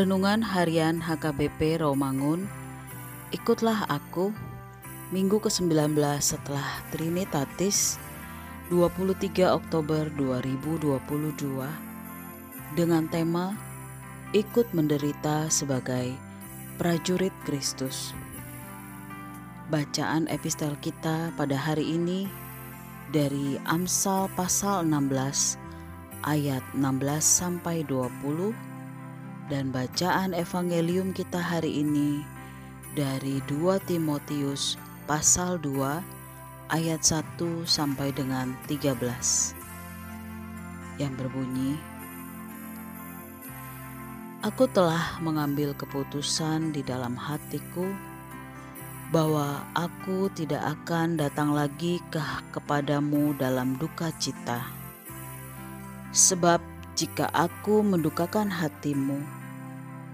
Renungan Harian HKBP Romangun Ikutlah aku Minggu ke-19 setelah Trinitatis 23 Oktober 2022 dengan tema Ikut menderita sebagai prajurit Kristus. Bacaan epistel kita pada hari ini dari Amsal pasal 16 ayat 16 sampai 20 dan bacaan evangelium kita hari ini dari 2 Timotius pasal 2 ayat 1 sampai dengan 13 yang berbunyi Aku telah mengambil keputusan di dalam hatiku bahwa aku tidak akan datang lagi ke kepadamu dalam duka cita. Sebab jika aku mendukakan hatimu,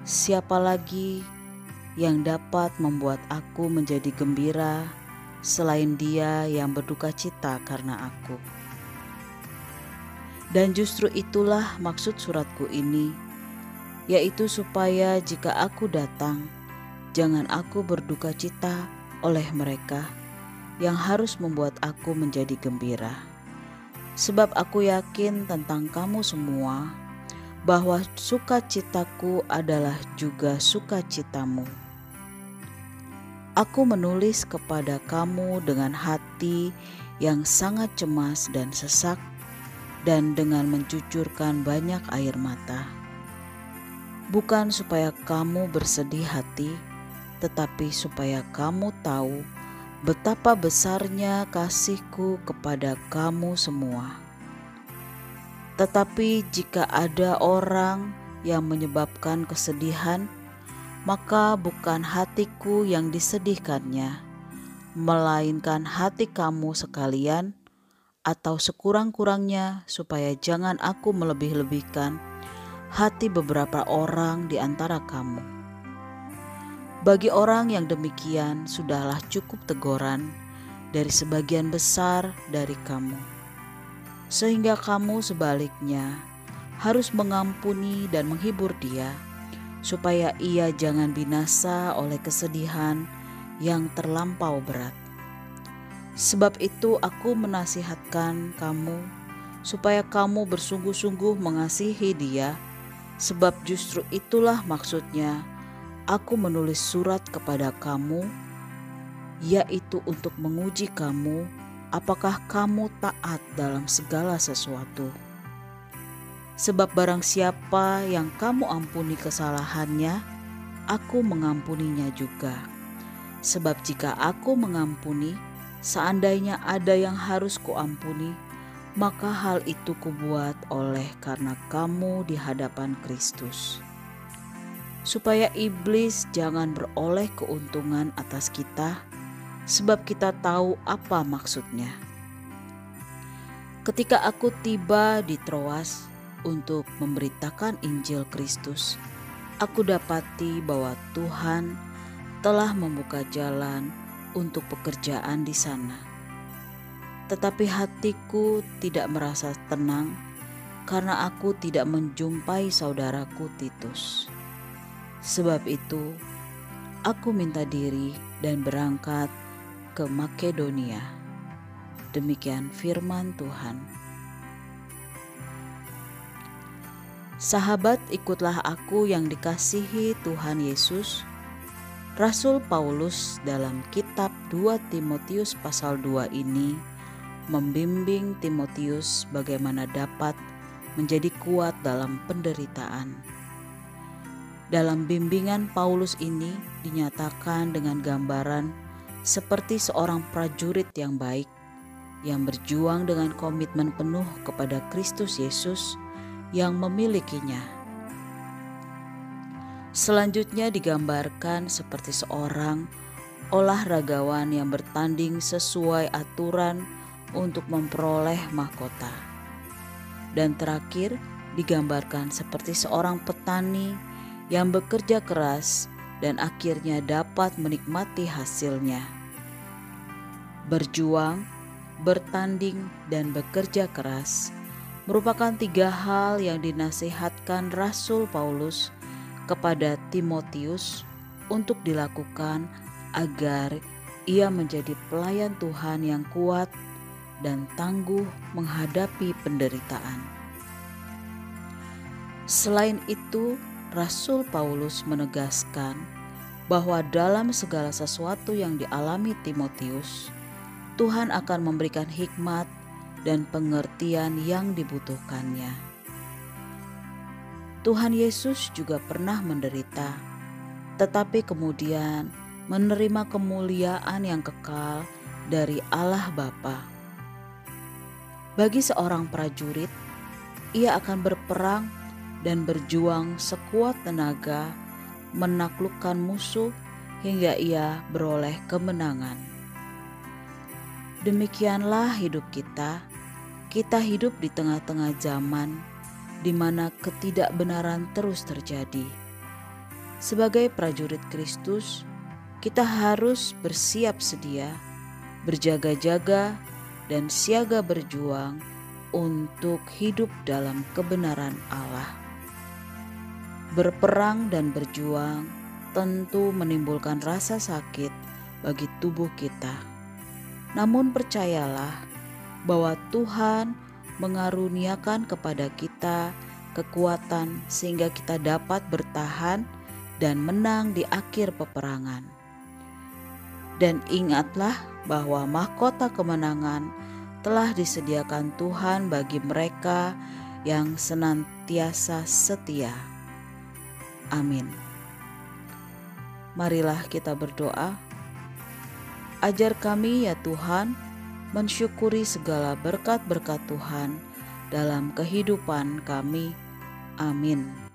siapa lagi yang dapat membuat aku menjadi gembira selain dia yang berduka cita karena aku? Dan justru itulah maksud suratku ini, yaitu supaya jika aku datang, jangan aku berduka cita oleh mereka yang harus membuat aku menjadi gembira. Sebab aku yakin tentang kamu semua bahwa sukacitaku adalah juga sukacitamu. Aku menulis kepada kamu dengan hati yang sangat cemas dan sesak dan dengan mencucurkan banyak air mata bukan supaya kamu bersedih hati, tetapi supaya kamu tahu betapa besarnya kasihku kepada kamu semua. Tetapi jika ada orang yang menyebabkan kesedihan, maka bukan hatiku yang disedihkannya, melainkan hati kamu sekalian, atau sekurang-kurangnya, supaya jangan aku melebih-lebihkan hati beberapa orang di antara kamu. Bagi orang yang demikian, sudahlah cukup teguran dari sebagian besar dari kamu, sehingga kamu sebaliknya harus mengampuni dan menghibur dia, supaya ia jangan binasa oleh kesedihan yang terlampau berat. Sebab itu, aku menasihatkan kamu supaya kamu bersungguh-sungguh mengasihi Dia Sebab justru itulah maksudnya aku menulis surat kepada kamu, yaitu untuk menguji kamu apakah kamu taat dalam segala sesuatu. Sebab barang siapa yang kamu ampuni kesalahannya, aku mengampuninya juga. Sebab jika aku mengampuni, seandainya ada yang harus kuampuni, maka hal itu kubuat oleh karena kamu di hadapan Kristus. Supaya iblis jangan beroleh keuntungan atas kita, sebab kita tahu apa maksudnya. Ketika aku tiba di Troas untuk memberitakan Injil Kristus, aku dapati bahwa Tuhan telah membuka jalan untuk pekerjaan di sana tetapi hatiku tidak merasa tenang karena aku tidak menjumpai saudaraku Titus. Sebab itu, aku minta diri dan berangkat ke Makedonia. Demikian firman Tuhan. Sahabat, ikutlah aku yang dikasihi Tuhan Yesus. Rasul Paulus dalam kitab 2 Timotius pasal 2 ini membimbing Timotius bagaimana dapat menjadi kuat dalam penderitaan. Dalam bimbingan Paulus ini dinyatakan dengan gambaran seperti seorang prajurit yang baik yang berjuang dengan komitmen penuh kepada Kristus Yesus yang memilikinya. Selanjutnya digambarkan seperti seorang olahragawan yang bertanding sesuai aturan untuk memperoleh mahkota. Dan terakhir digambarkan seperti seorang petani yang bekerja keras dan akhirnya dapat menikmati hasilnya. Berjuang, bertanding, dan bekerja keras merupakan tiga hal yang dinasihatkan Rasul Paulus kepada Timotius untuk dilakukan agar ia menjadi pelayan Tuhan yang kuat dan tangguh menghadapi penderitaan. Selain itu, Rasul Paulus menegaskan bahwa dalam segala sesuatu yang dialami Timotius, Tuhan akan memberikan hikmat dan pengertian yang dibutuhkannya. Tuhan Yesus juga pernah menderita, tetapi kemudian menerima kemuliaan yang kekal dari Allah Bapa. Bagi seorang prajurit, ia akan berperang dan berjuang sekuat tenaga menaklukkan musuh hingga ia beroleh kemenangan. Demikianlah hidup kita. Kita hidup di tengah-tengah zaman di mana ketidakbenaran terus terjadi. Sebagai prajurit Kristus, kita harus bersiap sedia, berjaga-jaga, dan siaga berjuang untuk hidup dalam kebenaran Allah. Berperang dan berjuang tentu menimbulkan rasa sakit bagi tubuh kita. Namun, percayalah bahwa Tuhan mengaruniakan kepada kita kekuatan sehingga kita dapat bertahan dan menang di akhir peperangan. Dan ingatlah bahwa mahkota kemenangan telah disediakan Tuhan bagi mereka yang senantiasa setia. Amin. Marilah kita berdoa. Ajar kami ya Tuhan mensyukuri segala berkat-berkat Tuhan dalam kehidupan kami. Amin.